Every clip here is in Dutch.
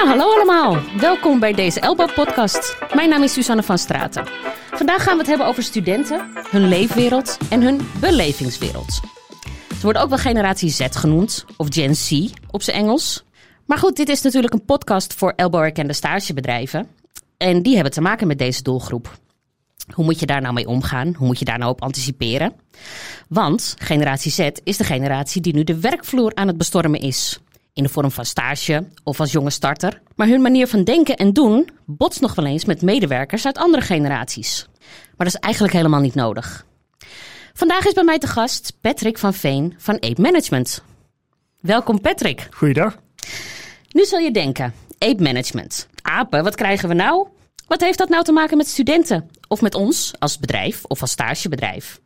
Nou, hallo allemaal. Welkom bij deze Elbow-podcast. Mijn naam is Susanne van Straten. Vandaag gaan we het hebben over studenten, hun leefwereld en hun belevingswereld. Ze worden ook wel generatie Z genoemd, of Gen Z op zijn Engels. Maar goed, dit is natuurlijk een podcast voor Elbow-erkende stagebedrijven. En die hebben te maken met deze doelgroep. Hoe moet je daar nou mee omgaan? Hoe moet je daar nou op anticiperen? Want generatie Z is de generatie die nu de werkvloer aan het bestormen is. In de vorm van stage of als jonge starter. Maar hun manier van denken en doen botst nog wel eens met medewerkers uit andere generaties. Maar dat is eigenlijk helemaal niet nodig. Vandaag is bij mij te gast Patrick van Veen van Ape Management. Welkom Patrick. Goeiedag. Nu zul je denken, Ape Management. Apen, wat krijgen we nou? Wat heeft dat nou te maken met studenten? Of met ons als bedrijf of als stagebedrijf?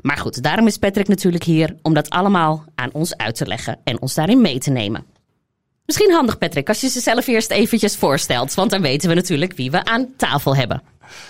Maar goed, daarom is Patrick natuurlijk hier om dat allemaal aan ons uit te leggen en ons daarin mee te nemen. Misschien handig, Patrick, als je jezelf eerst eventjes voorstelt, want dan weten we natuurlijk wie we aan tafel hebben.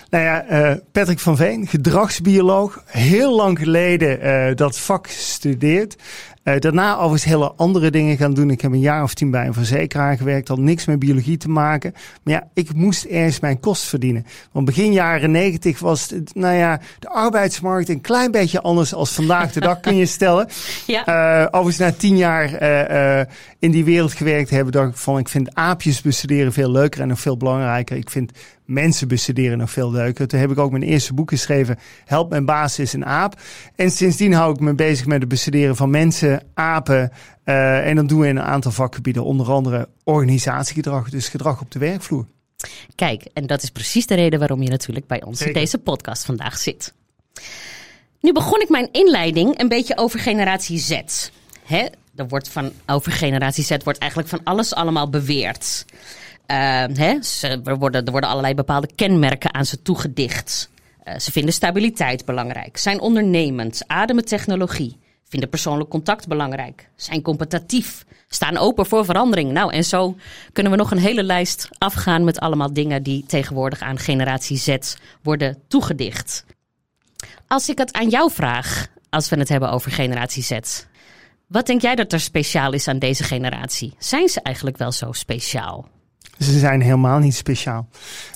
Nou ja, uh, Patrick van Veen, gedragsbioloog. Heel lang geleden uh, dat vak gestudeerd. Uh, daarna overigens hele andere dingen gaan doen. Ik heb een jaar of tien bij een verzekeraar gewerkt. Had niks met biologie te maken. Maar ja, ik moest ergens mijn kost verdienen. Want begin jaren negentig was het, nou ja, de arbeidsmarkt een klein beetje anders als vandaag de dag, kun je stellen. Ja. Uh, overigens na tien jaar uh, in die wereld gewerkt hebben, dacht ik van, ik vind aapjes bestuderen veel leuker en nog veel belangrijker. Ik vind mensen bestuderen nog veel leuker. Toen heb ik ook mijn eerste boek geschreven, Help mijn baas is een aap. En sindsdien hou ik me bezig met het bestuderen van mensen, apen. Uh, en dan doen we in een aantal vakgebieden, onder andere organisatiegedrag, dus gedrag op de werkvloer. Kijk, en dat is precies de reden waarom je natuurlijk bij ons in deze podcast vandaag zit. Nu begon ik mijn inleiding een beetje over generatie Z. Hè? Er wordt van over generatie Z wordt eigenlijk van alles allemaal beweerd. Uh, hè? Ze, er, worden, er worden allerlei bepaalde kenmerken aan ze toegedicht. Uh, ze vinden stabiliteit belangrijk, zijn ondernemend, ademen technologie, vinden persoonlijk contact belangrijk, zijn competitief, staan open voor verandering. Nou, en zo kunnen we nog een hele lijst afgaan met allemaal dingen die tegenwoordig aan generatie Z worden toegedicht. Als ik het aan jou vraag, als we het hebben over generatie Z, wat denk jij dat er speciaal is aan deze generatie? Zijn ze eigenlijk wel zo speciaal? Ze zijn helemaal niet speciaal.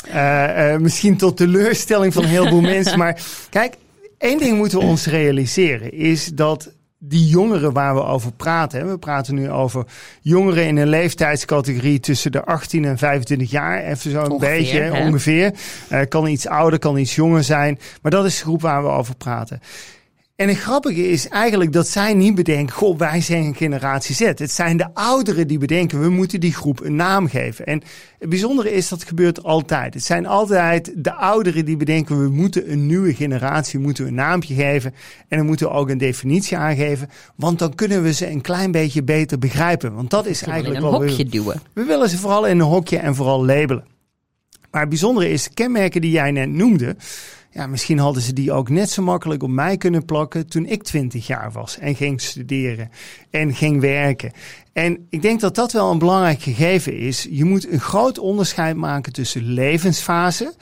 Uh, uh, misschien tot teleurstelling van een heleboel mensen. Maar kijk, één ding moeten we ons realiseren. Is dat die jongeren waar we over praten. Hè, we praten nu over jongeren in een leeftijdscategorie tussen de 18 en 25 jaar. Even zo'n beetje hè? ongeveer. Uh, kan iets ouder, kan iets jonger zijn. Maar dat is de groep waar we over praten. En het grappige is eigenlijk dat zij niet bedenken, goh, wij zijn een generatie Z. Het zijn de ouderen die bedenken, we moeten die groep een naam geven. En het bijzondere is, dat gebeurt altijd. Het zijn altijd de ouderen die bedenken, we moeten een nieuwe generatie, moeten een naampje geven. En dan moeten we ook een definitie aangeven. Want dan kunnen we ze een klein beetje beter begrijpen. Want dat is eigenlijk wat we... duwen. We willen ze vooral in een hokje en vooral labelen. Maar het bijzondere is, kenmerken die jij net noemde, ja, misschien hadden ze die ook net zo makkelijk op mij kunnen plakken toen ik 20 jaar was en ging studeren en ging werken. En ik denk dat dat wel een belangrijk gegeven is. Je moet een groot onderscheid maken tussen levensfase.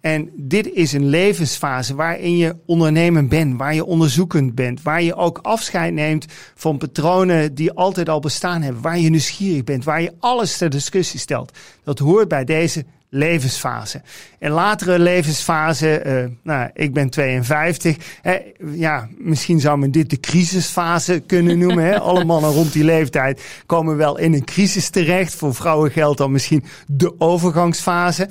En dit is een levensfase waarin je ondernemend bent, waar je onderzoekend bent, waar je ook afscheid neemt van patronen die altijd al bestaan hebben, waar je nieuwsgierig bent, waar je alles ter discussie stelt. Dat hoort bij deze levensfase. En latere levensfase, uh, nou, ik ben 52. Hè, ja, misschien zou men dit de crisisfase kunnen noemen. Hè. Alle mannen rond die leeftijd komen wel in een crisis terecht. Voor vrouwen geldt dan misschien de overgangsfase.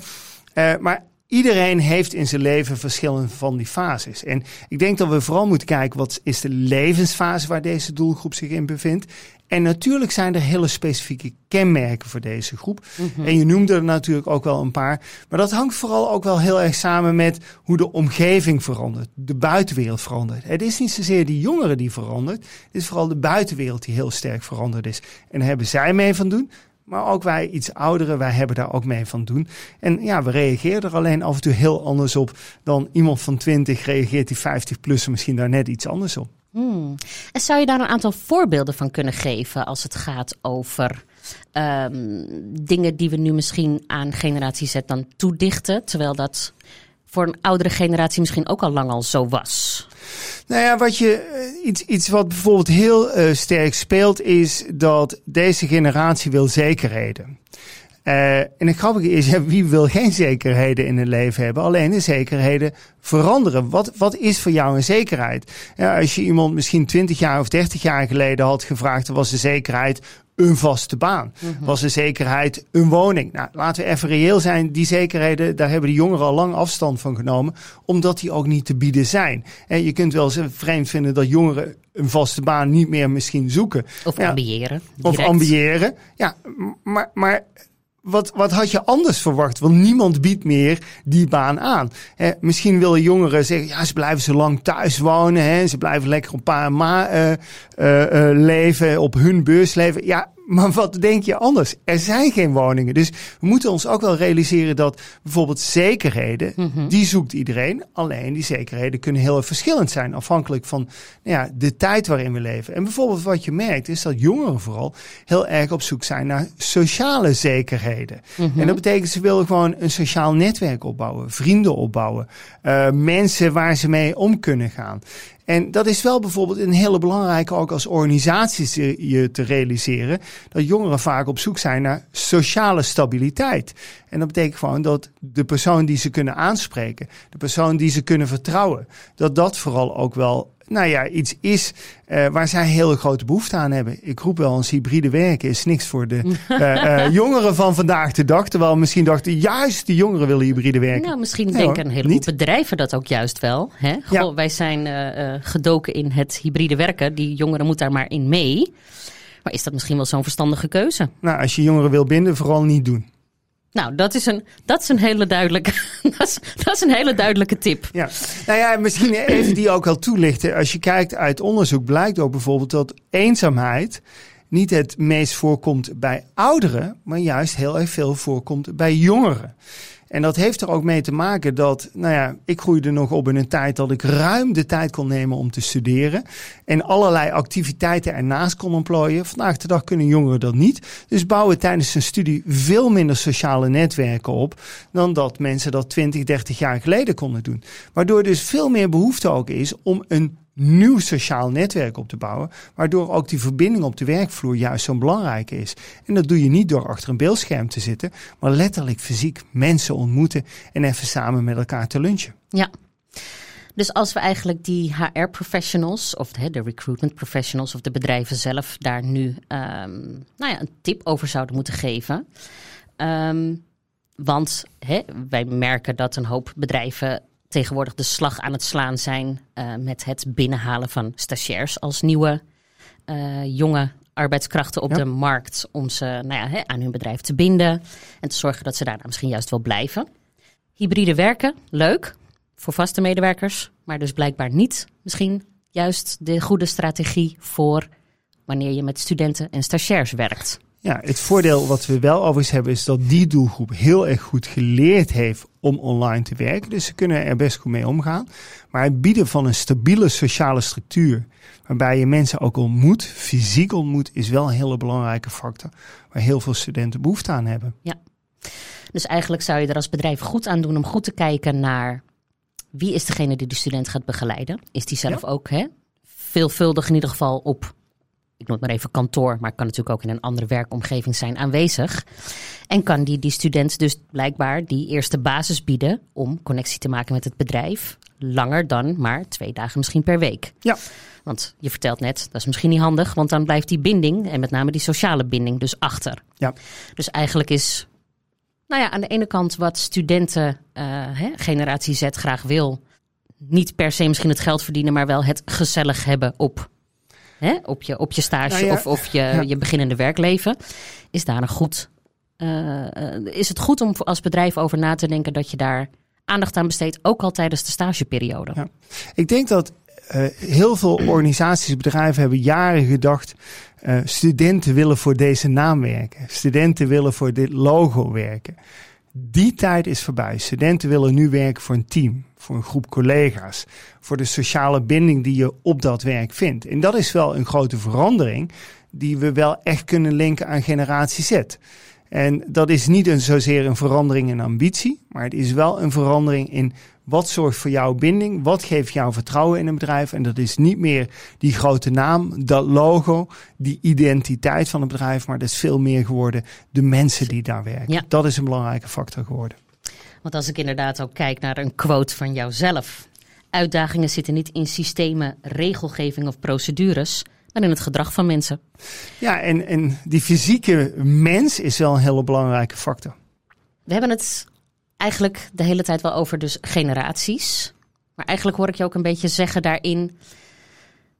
Uh, maar Iedereen heeft in zijn leven verschillende van die fases. En ik denk dat we vooral moeten kijken wat is de levensfase waar deze doelgroep zich in bevindt. En natuurlijk zijn er hele specifieke kenmerken voor deze groep. Mm -hmm. En je noemde er natuurlijk ook wel een paar. Maar dat hangt vooral ook wel heel erg samen met hoe de omgeving verandert. De buitenwereld verandert. Het is niet zozeer die jongeren die verandert. Het is vooral de buitenwereld die heel sterk veranderd is. En daar hebben zij mee van doen. Maar ook wij iets ouderen, wij hebben daar ook mee van doen. En ja, we reageren er alleen af en toe heel anders op dan iemand van 20 reageert die 50 plus misschien daar net iets anders op. Hmm. En zou je daar een aantal voorbeelden van kunnen geven als het gaat over um, dingen die we nu misschien aan generatie Z dan toedichten, terwijl dat voor een oudere generatie misschien ook al lang al zo was? Nou ja, wat je, iets, iets wat bijvoorbeeld heel uh, sterk speelt, is dat deze generatie wil zekerheden. Uh, en het grappige is, wie wil geen zekerheden in het leven hebben? Alleen de zekerheden veranderen. Wat, wat is voor jou een zekerheid? Ja, als je iemand misschien 20 jaar of 30 jaar geleden had gevraagd, was de zekerheid een vaste baan. Mhm. Was de zekerheid een woning? Nou, laten we even reëel zijn. Die zekerheden, daar hebben de jongeren al lang afstand van genomen, omdat die ook niet te bieden zijn. En je kunt wel eens vreemd vinden dat jongeren een vaste baan niet meer misschien zoeken. Of ambiëren. Of ambiëren. Ja, maar, maar wat, wat had je anders verwacht? Want niemand biedt meer die baan aan. misschien willen jongeren zeggen, ja, ze blijven zo lang thuis wonen. Hè, ze blijven lekker een paar ma uh, uh, leven, op hun beurs leven. Ja, maar wat denk je anders? Er zijn geen woningen. Dus we moeten ons ook wel realiseren dat bijvoorbeeld zekerheden, mhm. die zoekt iedereen. Alleen die zekerheden kunnen heel verschillend zijn, afhankelijk van nou ja, de tijd waarin we leven. En bijvoorbeeld wat je merkt is dat jongeren vooral heel erg op zoek zijn naar sociale zekerheden. Mhm. En dat betekent ze willen gewoon een sociaal netwerk opbouwen, vrienden opbouwen, uh, mensen waar ze mee om kunnen gaan. En dat is wel bijvoorbeeld een hele belangrijke ook als organisatie je te realiseren. Dat jongeren vaak op zoek zijn naar sociale stabiliteit. En dat betekent gewoon dat de persoon die ze kunnen aanspreken, de persoon die ze kunnen vertrouwen, dat dat vooral ook wel nou ja, iets is uh, waar zij hele grote behoefte aan hebben. Ik roep wel eens hybride werken is niks voor de uh, uh, jongeren van vandaag de dag. Terwijl misschien dachten juist de jongeren willen hybride werken. Nou, misschien denken een heleboel bedrijven dat ook juist wel. Hè? Goh, Wij zijn gedoken in het hybride werken. Die jongeren moeten daar maar in mee. Maar is dat misschien wel zo'n verstandige keuze? Nou, als je jongeren wil binden, vooral niet doen. Nou, dat is een, dat is een hele duidelijke, dat is, een hele duidelijke tip. Ja, nou ja, misschien even die ook al toelichten. Als je kijkt uit onderzoek, blijkt ook bijvoorbeeld dat eenzaamheid niet het meest voorkomt bij ouderen, maar juist heel erg veel voorkomt bij jongeren. En dat heeft er ook mee te maken dat, nou ja, ik groeide nog op in een tijd dat ik ruim de tijd kon nemen om te studeren. En allerlei activiteiten ernaast kon ontplooien. Vandaag de dag kunnen jongeren dat niet. Dus bouwen tijdens hun studie veel minder sociale netwerken op dan dat mensen dat 20, 30 jaar geleden konden doen. Waardoor dus veel meer behoefte ook is om een nieuw sociaal netwerk op te bouwen, waardoor ook die verbinding op de werkvloer juist zo belangrijk is. En dat doe je niet door achter een beeldscherm te zitten, maar letterlijk fysiek mensen ontmoeten en even samen met elkaar te lunchen. Ja. Dus als we eigenlijk die HR-professionals of de, de, recruitment professionals of de bedrijven zelf daar nu um, nou ja, een tip over zouden moeten geven. Um, want wij merken dat een hoop bedrijven tegenwoordig de slag aan het slaan zijn uh, met het binnenhalen van stagiairs als nieuwe uh, jonge arbeidskrachten op de markt. Om ze nou ja, hè, aan hun bedrijf te binden en te zorgen dat ze daarna misschien juist wel blijven. Hybride werken, leuk voor vaste medewerkers, maar dus blijkbaar niet misschien juist de goede strategie voor wanneer je met studenten en stagiairs werkt. Ja, het voordeel wat we wel overigens hebben is dat die doelgroep heel erg goed geleerd heeft om online te werken. Dus ze kunnen er best goed mee omgaan. Maar het bieden van een stabiele sociale structuur, waarbij je mensen ook ontmoet, fysiek ontmoet, is wel een hele belangrijke factor waar heel veel studenten behoefte aan hebben. Ja, dus eigenlijk zou je er als bedrijf goed aan doen om goed te kijken naar wie is degene die de student gaat begeleiden. Is die zelf ook hè, veelvuldig in ieder geval op ik noem het maar even kantoor, maar kan natuurlijk ook in een andere werkomgeving zijn aanwezig. En kan die, die student dus blijkbaar die eerste basis bieden om connectie te maken met het bedrijf. Langer dan maar twee dagen misschien per week. Ja. Want je vertelt net, dat is misschien niet handig, want dan blijft die binding en met name die sociale binding dus achter. Ja. Dus eigenlijk is, nou ja, aan de ene kant wat studenten, uh, hè, generatie Z graag wil, niet per se misschien het geld verdienen, maar wel het gezellig hebben op hè, op, je, op je stage nou of, of je, je beginnende werkleven, is daar een goed. Uh, is het goed om als bedrijf over na te denken dat je daar aandacht aan besteedt, ook al tijdens de stageperiode? Ja. Ik denk dat uh, heel veel organisaties, bedrijven hebben jaren gedacht. Uh, studenten willen voor deze naam werken. Studenten willen voor dit logo werken. Die tijd is voorbij. Studenten willen nu werken voor een team, voor een groep collega's, voor de sociale binding die je op dat werk vindt. En dat is wel een grote verandering die we wel echt kunnen linken aan generatie Z. En dat is niet een, zozeer een verandering in ambitie, maar het is wel een verandering in Wat zorgt voor jouw binding? Wat geeft jou vertrouwen in een bedrijf? En dat is niet meer die grote naam, dat logo, die identiteit van het bedrijf, maar dat is veel meer geworden de mensen die daar werken. Ja. Dat is een belangrijke factor geworden. Want als ik inderdaad ook kijk naar een quote van jouzelf. Uitdagingen zitten niet in systemen, regelgeving of procedures, maar in het gedrag van mensen. Ja, en, en die fysieke mens is wel een hele belangrijke factor. We hebben het eigenlijk de hele tijd wel over dus generaties. Maar eigenlijk hoor ik je ook een beetje zeggen daarin.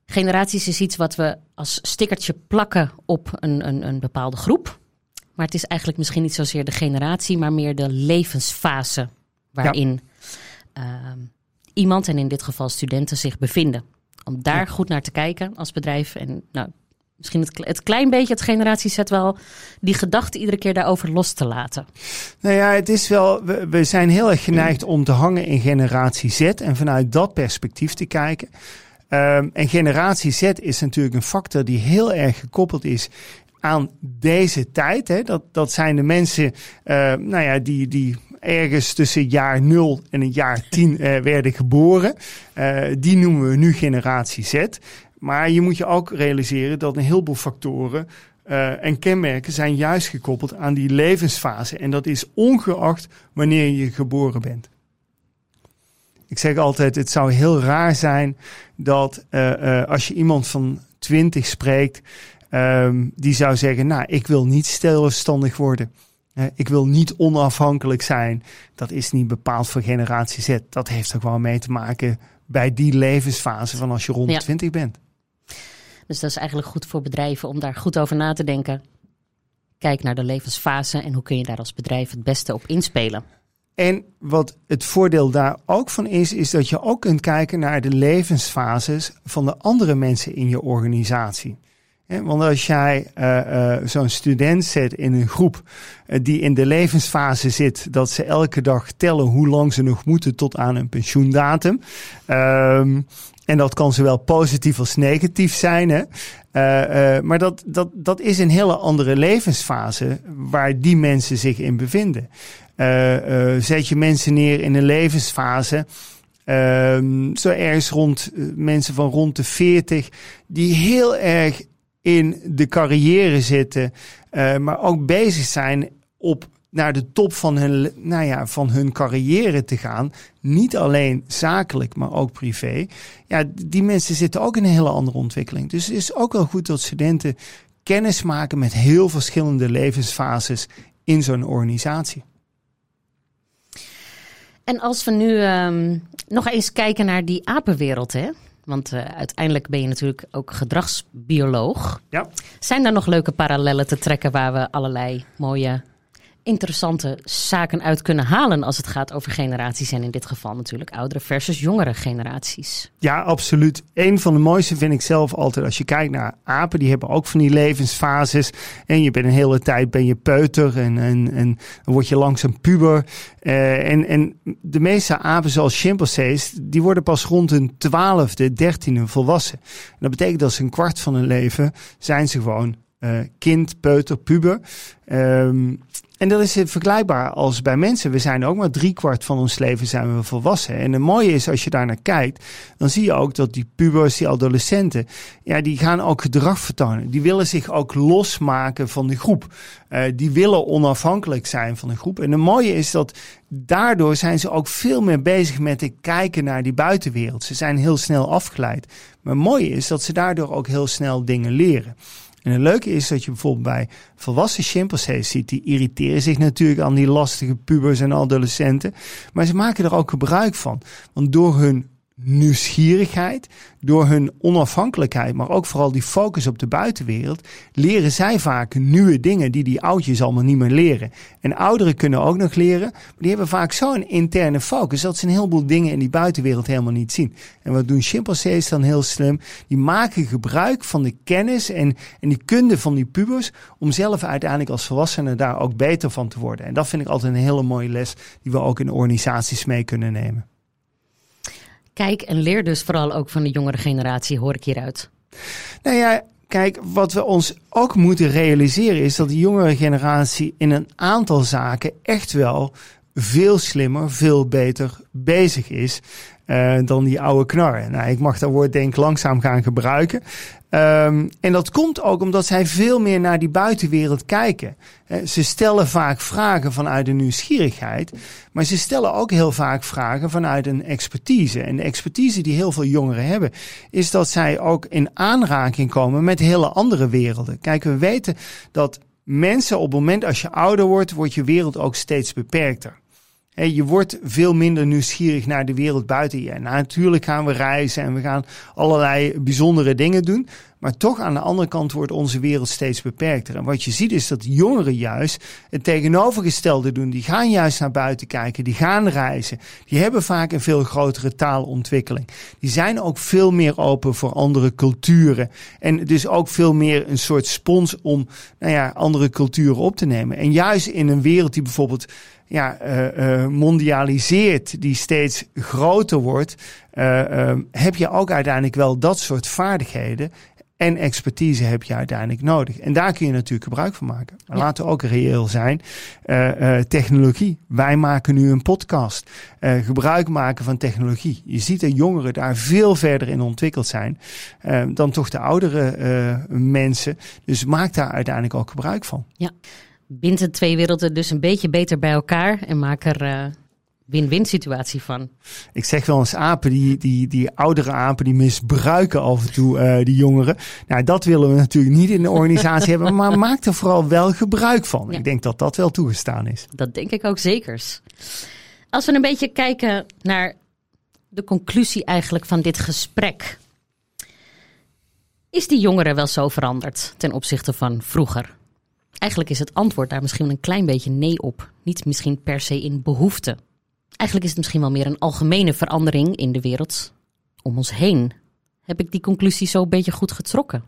Generaties is iets wat we als stickertje plakken op een, een, een bepaalde groep. Maar het is eigenlijk misschien niet zozeer de generatie, maar meer de levensfase waarin ehm, iemand, en in dit geval studenten, zich bevinden. Om daar Ja. goed naar te kijken als bedrijf. En nou, misschien het, het klein beetje, het generatiezet wel, die gedachte iedere keer daarover los te laten. Nou ja, het is wel, we, we zijn heel erg geneigd om te hangen in generatie Z en vanuit dat perspectief te kijken. Ehm, en generatie Z is natuurlijk een factor die heel erg gekoppeld is aan deze tijd. Hè. Dat, dat zijn de mensen eh, nou ja, die, die ergens tussen jaar 0 en jaar 10 eh, werden geboren. Eh, die noemen we nu generatie Z. Maar je moet je ook realiseren dat een heleboel factoren eh, en kenmerken zijn juist gekoppeld aan die levensfase. En dat is ongeacht wanneer je geboren bent. Ik zeg altijd, het zou heel raar zijn dat als je iemand van 20 spreekt, ehm, die zou zeggen, nou, ik wil niet zelfstandig worden. Ik wil niet onafhankelijk zijn. Dat is niet bepaald voor generatie Z. Dat heeft er gewoon mee te maken bij die levensfase van als je rond Ja. 20 bent. Dus dat is eigenlijk goed voor bedrijven om daar goed over na te denken. Kijk naar de levensfase en hoe kun je daar als bedrijf het beste op inspelen. En wat het voordeel daar ook van is, is dat je ook kunt kijken naar de levensfases van de andere mensen in je organisatie. Want als jij eh, eh, zo'n student zet in een groep eh, die in de levensfase zit, dat ze elke dag tellen hoe lang ze nog moeten tot aan een pensioendatum. Ehm, en dat kan zowel positief als negatief zijn. Hè? Maar dat, dat, dat is een hele andere levensfase waar die mensen zich in bevinden. Zet je mensen neer in een levensfase. ehm, zo ergens rond mensen van rond de 40, die heel erg in de carrière zitten, eh, maar ook bezig zijn op naar de top van hun, nou ja, van hun carrière te gaan. Niet alleen zakelijk, maar ook privé. Ja, die mensen zitten ook in een hele andere ontwikkeling. Dus het is ook wel goed dat studenten kennis maken met heel verschillende levensfases in zo'n organisatie. En als we nu ehm, nog eens kijken naar die apenwereld, hè? Want eh, uiteindelijk ben je natuurlijk ook gedragsbioloog. Ja. Zijn daar nog leuke parallellen te trekken waar we allerlei mooie, interessante zaken uit kunnen halen als het gaat over generaties en in dit geval natuurlijk oudere versus jongere generaties? Ja, absoluut. Een van de mooiste vind ik zelf altijd als je kijkt naar apen. Die hebben ook van die levensfases. En je bent een hele tijd ben je peuter en, en, en dan word je langzaam puber. Eh, en, en de meeste apen zoals chimpansees, die worden pas rond hun twaalfde, dertiende volwassen. En dat betekent dat ze een kwart van hun leven zijn ze gewoon eh, kind, peuter, puber. Ehm, en dat is eh, vergelijkbaar als bij mensen. We zijn ook maar driekwart van ons leven zijn we volwassen. En het mooie is, als je daar naar kijkt, dan zie je ook dat die pubers, die adolescenten, ja, die gaan ook gedrag vertonen. Die willen zich ook losmaken van de groep. Eh, die willen onafhankelijk zijn van de groep. En het mooie is dat daardoor zijn ze ook veel meer bezig met het kijken naar die buitenwereld. Ze zijn heel snel afgeleid. Maar het mooie is dat ze daardoor ook heel snel dingen leren. En het leuke is dat je bijvoorbeeld bij volwassen chimpansees ziet, die irriteren zich natuurlijk aan die lastige pubers en adolescenten. Maar ze maken er ook gebruik van. Want door hun nieuwsgierigheid, door hun onafhankelijkheid, maar ook vooral die focus op de buitenwereld, leren zij vaak nieuwe dingen die die oudjes allemaal niet meer leren. En ouderen kunnen ook nog leren, maar die hebben vaak zo'n interne focus dat ze een heleboel dingen in die buitenwereld helemaal niet zien. En wat doen chimpansees dan heel slim? Die maken gebruik van de kennis en, en die kunde van die pubers om zelf uiteindelijk als volwassenen daar ook beter van te worden. En dat vind ik altijd een hele mooie les die we ook in organisaties mee kunnen nemen. Kijk en leer dus vooral ook van de jongere generatie, hoor ik hieruit. Nou ja, kijk, wat we ons ook moeten realiseren is dat de jongere generatie in een aantal zaken echt wel veel slimmer, veel beter bezig is uh, dan die oude knar. Nou, ik mag dat woord denk ik langzaam gaan gebruiken. Um, en dat komt ook omdat zij veel meer naar die buitenwereld kijken. ze stellen vaak vragen vanuit een nieuwsgierigheid, maar ze stellen ook heel vaak vragen vanuit een expertise. En de expertise die heel veel jongeren hebben, is dat zij ook in aanraking komen met hele andere werelden. Kijk, we weten dat mensen op het moment als je ouder wordt, wordt je wereld ook steeds beperkter je wordt veel minder nieuwsgierig naar de wereld buiten je. Natuurlijk gaan we reizen en we gaan allerlei bijzondere dingen doen. Maar toch aan de andere kant wordt onze wereld steeds beperkter. En wat je ziet is dat jongeren juist het tegenovergestelde doen. Die gaan juist naar buiten kijken, die gaan reizen. Die hebben vaak een veel grotere taalontwikkeling. Die zijn ook veel meer open voor andere culturen. En dus ook veel meer een soort spons om nou ja, andere culturen op te nemen. En juist in een wereld die bijvoorbeeld ja, uh, mondialiseert, die steeds groter wordt, uh, heb je ook uiteindelijk wel dat soort vaardigheden en expertise heb je uiteindelijk nodig. En daar kun je natuurlijk gebruik van maken. Maar laten we ook reëel zijn. technologie. Wij maken nu een podcast. gebruik maken van technologie. Je ziet dat jongeren daar veel verder in ontwikkeld zijn dan toch de oudere mensen. Dus maak daar uiteindelijk ook gebruik van. Ja bind de twee werelden dus een beetje beter bij elkaar en maak er win-win situatie van. Ik zeg wel eens apen, die, die, die oudere apen, die misbruiken af en toe uh, die jongeren. Nou, dat willen we natuurlijk niet in de organisatie hebben, maar maak er vooral wel gebruik van. Ik denk dat dat wel toegestaan is. Dat denk ik ook zekers. Als we een beetje kijken naar de conclusie eigenlijk van dit gesprek. Is die jongere wel zo veranderd ten opzichte van vroeger? Eigenlijk is het antwoord daar misschien een klein beetje nee op. Niet misschien per se in behoefte. Eigenlijk is het misschien wel meer een algemene verandering in de wereld om ons heen. Heb ik die conclusie zo een beetje goed getrokken?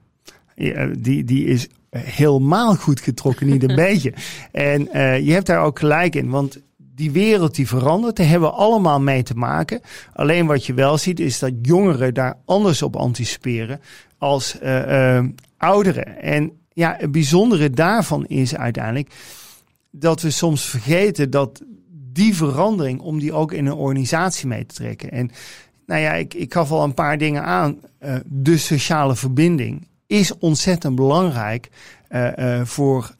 Ja, die, die is helemaal goed getrokken, niet een beetje. En uh, je hebt daar ook gelijk in, want die wereld die verandert, daar hebben we allemaal mee te maken. Alleen wat je wel ziet is dat jongeren daar anders op anticiperen als uh, uh, ouderen. En ja, het bijzondere daarvan is uiteindelijk dat we soms vergeten dat die verandering, om die ook in een organisatie mee te trekken. En nou ja, ik, ik gaf al een paar dingen aan. Uh, de sociale verbinding is ontzettend belangrijk uh, uh, voor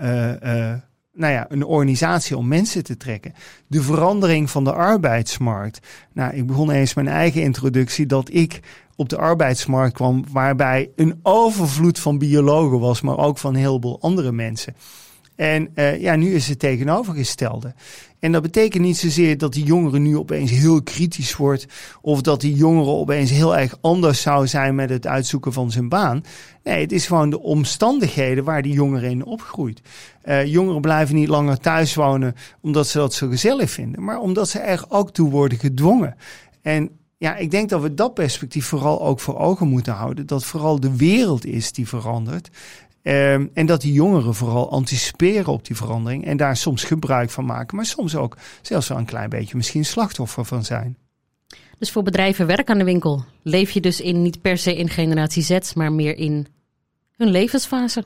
nou ja, een organisatie om mensen te trekken. De verandering van de arbeidsmarkt. Nou, ik begon eens mijn eigen introductie dat ik op de arbeidsmarkt kwam, waarbij een overvloed van biologen was, maar ook van een heleboel andere mensen. En uh, ja, nu is het tegenovergestelde. En dat betekent niet zozeer dat die jongeren nu opeens heel kritisch wordt. Of dat die jongeren opeens heel erg anders zou zijn met het uitzoeken van zijn baan. Nee, het is gewoon de omstandigheden waar die jongeren in opgroeit. Uh, jongeren blijven niet langer thuis wonen omdat ze dat zo gezellig vinden. Maar omdat ze er ook toe worden gedwongen. En ja, ik denk dat we dat perspectief vooral ook voor ogen moeten houden. Dat vooral de wereld is die verandert. Um, en dat die jongeren vooral anticiperen op die verandering en daar soms gebruik van maken, maar soms ook zelfs wel een klein beetje misschien slachtoffer van zijn. Dus voor bedrijven werk aan de winkel leef je dus in niet per se in generatie Z, maar meer in hun levensfase.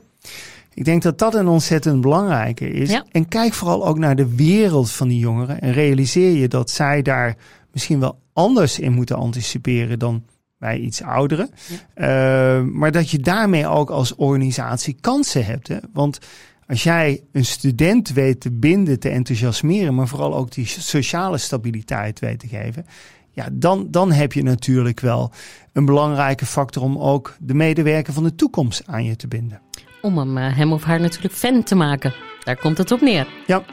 Ik denk dat dat een ontzettend belangrijke is. Ja. En kijk vooral ook naar de wereld van die jongeren en realiseer je dat zij daar misschien wel anders in moeten anticiperen dan bij iets ouderen. Uh, maar dat je daarmee ook als organisatie kansen hebt. Hè? Want als jij een student weet te binden, te enthousiasmeren, maar vooral ook die sociale stabiliteit weet te geven. Ja, dan, dan heb je natuurlijk wel een belangrijke factor om ook de medewerker van de toekomst aan je te binden. Om hem, eh, hem of haar natuurlijk fan te maken. Daar komt het op neer. Ja.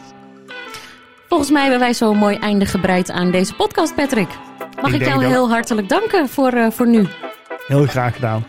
Volgens mij hebben wij zo'n mooi einde gebreid aan deze podcast, Patrick. Mag ik, jou heel hartelijk danken voor, uh, voor nu. Heel graag gedaan.